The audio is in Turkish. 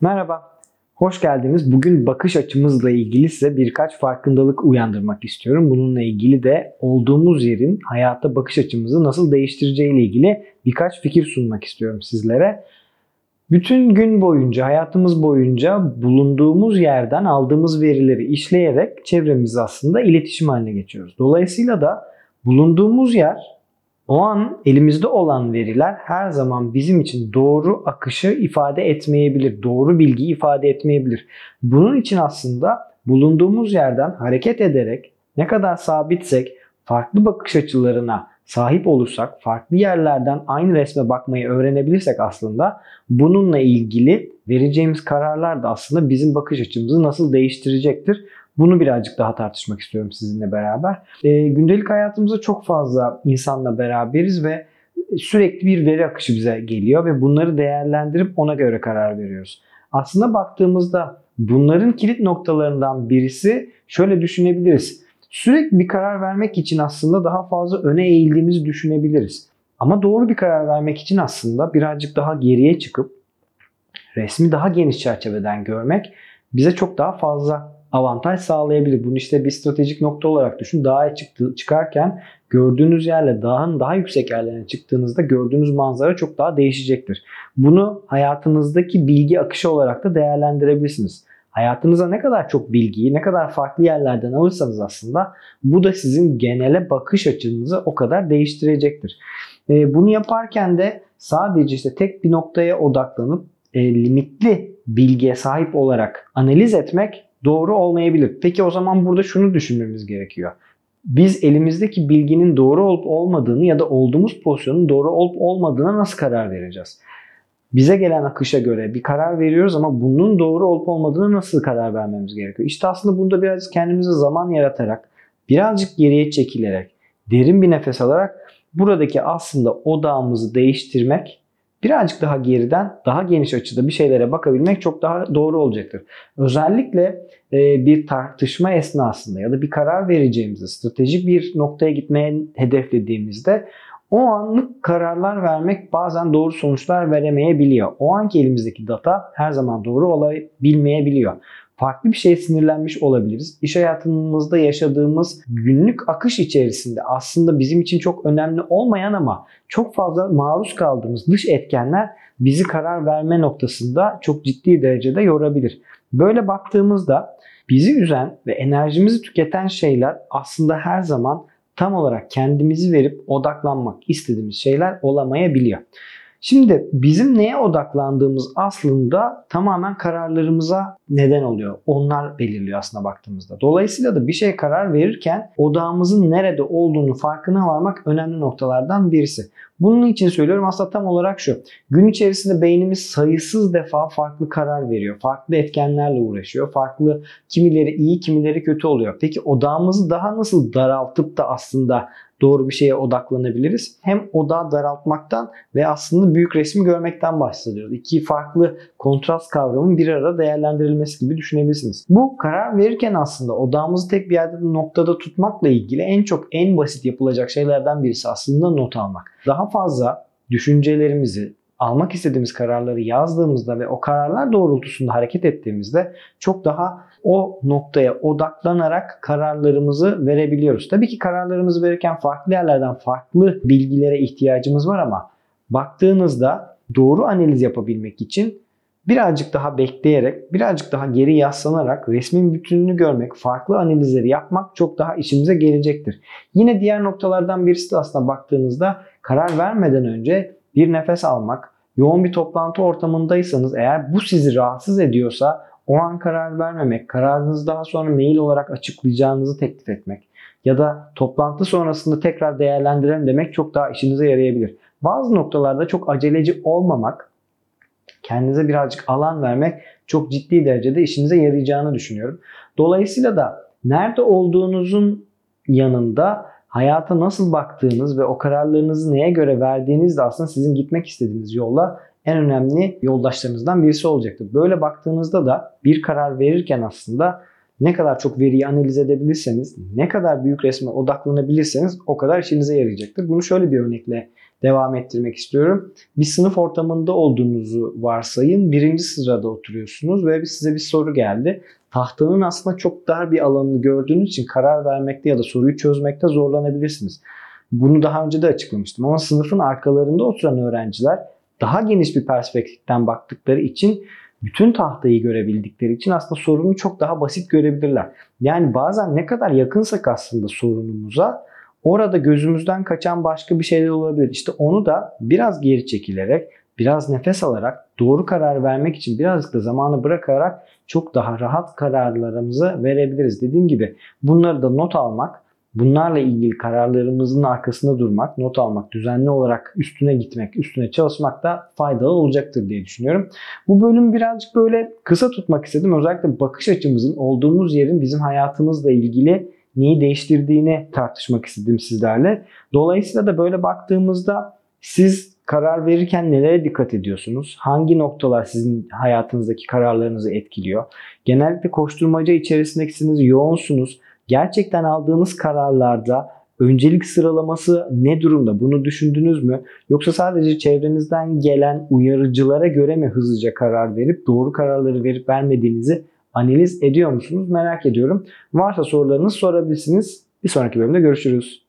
Merhaba, hoş geldiniz. Bugün bakış açımızla ilgili size birkaç farkındalık uyandırmak istiyorum. Bununla ilgili de olduğumuz yerin hayata bakış açımızı nasıl değiştireceği ile ilgili birkaç fikir sunmak istiyorum sizlere. Bütün gün boyunca, hayatımız boyunca bulunduğumuz yerden aldığımız verileri işleyerek çevremizle aslında iletişim haline geçiyoruz. Dolayısıyla da bulunduğumuz yer o an elimizde olan veriler her zaman bizim için doğru akışı ifade etmeyebilir, doğru bilgiyi ifade etmeyebilir. Bunun için aslında bulunduğumuz yerden hareket ederek ne kadar sabitsek, farklı bakış açılarına sahip olursak, farklı yerlerden aynı resme bakmayı öğrenebilirsek aslında bununla ilgili vereceğimiz kararlar da aslında bizim bakış açımızı nasıl değiştirecektir. Bunu birazcık daha tartışmak istiyorum sizinle beraber. E, gündelik hayatımızda çok fazla insanla beraberiz ve sürekli bir veri akışı bize geliyor ve bunları değerlendirip ona göre karar veriyoruz. Aslında baktığımızda bunların kilit noktalarından birisi şöyle düşünebiliriz. Sürekli bir karar vermek için aslında daha fazla öne eğildiğimizi düşünebiliriz. Ama doğru bir karar vermek için aslında birazcık daha geriye çıkıp resmi daha geniş çerçeveden görmek bize çok daha fazla avantaj sağlayabilir. Bunu işte bir stratejik nokta olarak düşün. Dağa çıktı, çıkarken gördüğünüz yerle dağın daha yüksek yerlerine çıktığınızda gördüğünüz manzara çok daha değişecektir. Bunu hayatınızdaki bilgi akışı olarak da değerlendirebilirsiniz. Hayatınıza ne kadar çok bilgiyi, ne kadar farklı yerlerden alırsanız aslında bu da sizin genele bakış açınızı o kadar değiştirecektir. E, bunu yaparken de sadece işte tek bir noktaya odaklanıp e, limitli bilgiye sahip olarak analiz etmek doğru olmayabilir. Peki o zaman burada şunu düşünmemiz gerekiyor. Biz elimizdeki bilginin doğru olup olmadığını ya da olduğumuz pozisyonun doğru olup olmadığına nasıl karar vereceğiz? Bize gelen akışa göre bir karar veriyoruz ama bunun doğru olup olmadığına nasıl karar vermemiz gerekiyor? İşte aslında burada biraz kendimize zaman yaratarak, birazcık geriye çekilerek, derin bir nefes alarak buradaki aslında odağımızı değiştirmek birazcık daha geriden daha geniş açıda bir şeylere bakabilmek çok daha doğru olacaktır. Özellikle e, bir tartışma esnasında ya da bir karar vereceğimizde, stratejik bir noktaya gitmeye hedeflediğimizde o anlık kararlar vermek bazen doğru sonuçlar veremeyebiliyor. O anki elimizdeki data her zaman doğru olabilmeyebiliyor farklı bir şeye sinirlenmiş olabiliriz. İş hayatımızda yaşadığımız günlük akış içerisinde aslında bizim için çok önemli olmayan ama çok fazla maruz kaldığımız dış etkenler bizi karar verme noktasında çok ciddi derecede yorabilir. Böyle baktığımızda bizi üzen ve enerjimizi tüketen şeyler aslında her zaman tam olarak kendimizi verip odaklanmak istediğimiz şeyler olamayabiliyor. Şimdi bizim neye odaklandığımız aslında tamamen kararlarımıza neden oluyor. Onlar belirliyor aslında baktığımızda. Dolayısıyla da bir şeye karar verirken odağımızın nerede olduğunu farkına varmak önemli noktalardan birisi. Bunun için söylüyorum aslında tam olarak şu. Gün içerisinde beynimiz sayısız defa farklı karar veriyor. Farklı etkenlerle uğraşıyor. Farklı kimileri iyi kimileri kötü oluyor. Peki odağımızı daha nasıl daraltıp da aslında doğru bir şeye odaklanabiliriz. Hem odağı daraltmaktan ve aslında büyük resmi görmekten bahsediyoruz. İki farklı kontrast kavramın bir arada değerlendirilmesi gibi düşünebilirsiniz. Bu karar verirken aslında odağımızı tek bir yerde noktada tutmakla ilgili en çok en basit yapılacak şeylerden birisi aslında not almak. Daha fazla düşüncelerimizi, almak istediğimiz kararları yazdığımızda ve o kararlar doğrultusunda hareket ettiğimizde çok daha o noktaya odaklanarak kararlarımızı verebiliyoruz. Tabii ki kararlarımızı verirken farklı yerlerden farklı bilgilere ihtiyacımız var ama baktığınızda doğru analiz yapabilmek için birazcık daha bekleyerek, birazcık daha geri yaslanarak resmin bütününü görmek, farklı analizleri yapmak çok daha işimize gelecektir. Yine diğer noktalardan birisi de aslında baktığınızda karar vermeden önce bir nefes almak, yoğun bir toplantı ortamındaysanız eğer bu sizi rahatsız ediyorsa o an karar vermemek, kararınızı daha sonra mail olarak açıklayacağınızı teklif etmek ya da toplantı sonrasında tekrar değerlendirelim demek çok daha işinize yarayabilir. Bazı noktalarda çok aceleci olmamak, kendinize birazcık alan vermek çok ciddi derecede işinize yarayacağını düşünüyorum. Dolayısıyla da nerede olduğunuzun yanında hayata nasıl baktığınız ve o kararlarınızı neye göre verdiğiniz de aslında sizin gitmek istediğiniz yolla en önemli yoldaşlarınızdan birisi olacaktır. Böyle baktığınızda da bir karar verirken aslında ne kadar çok veriyi analiz edebilirseniz, ne kadar büyük resme odaklanabilirseniz o kadar işinize yarayacaktır. Bunu şöyle bir örnekle devam ettirmek istiyorum. Bir sınıf ortamında olduğunuzu varsayın. Birinci sırada oturuyorsunuz ve size bir soru geldi. Tahtanın aslında çok dar bir alanını gördüğünüz için karar vermekte ya da soruyu çözmekte zorlanabilirsiniz. Bunu daha önce de açıklamıştım ama sınıfın arkalarında oturan öğrenciler daha geniş bir perspektiften baktıkları için bütün tahtayı görebildikleri için aslında sorunu çok daha basit görebilirler. Yani bazen ne kadar yakınsak aslında sorunumuza orada gözümüzden kaçan başka bir şeyler olabilir. İşte onu da biraz geri çekilerek, biraz nefes alarak, doğru karar vermek için birazcık da zamanı bırakarak çok daha rahat kararlarımızı verebiliriz. Dediğim gibi bunları da not almak, bunlarla ilgili kararlarımızın arkasında durmak, not almak, düzenli olarak üstüne gitmek, üstüne çalışmak da faydalı olacaktır diye düşünüyorum. Bu bölümü birazcık böyle kısa tutmak istedim. Özellikle bakış açımızın olduğumuz yerin bizim hayatımızla ilgili neyi değiştirdiğini tartışmak istedim sizlerle. Dolayısıyla da böyle baktığımızda siz karar verirken nelere dikkat ediyorsunuz? Hangi noktalar sizin hayatınızdaki kararlarınızı etkiliyor? Genellikle koşturmaca içerisindesiniz, yoğunsunuz. Gerçekten aldığınız kararlarda öncelik sıralaması ne durumda? Bunu düşündünüz mü? Yoksa sadece çevrenizden gelen uyarıcılara göre mi hızlıca karar verip doğru kararları verip vermediğinizi analiz ediyor musunuz? Merak ediyorum. Varsa sorularınızı sorabilirsiniz. Bir sonraki bölümde görüşürüz.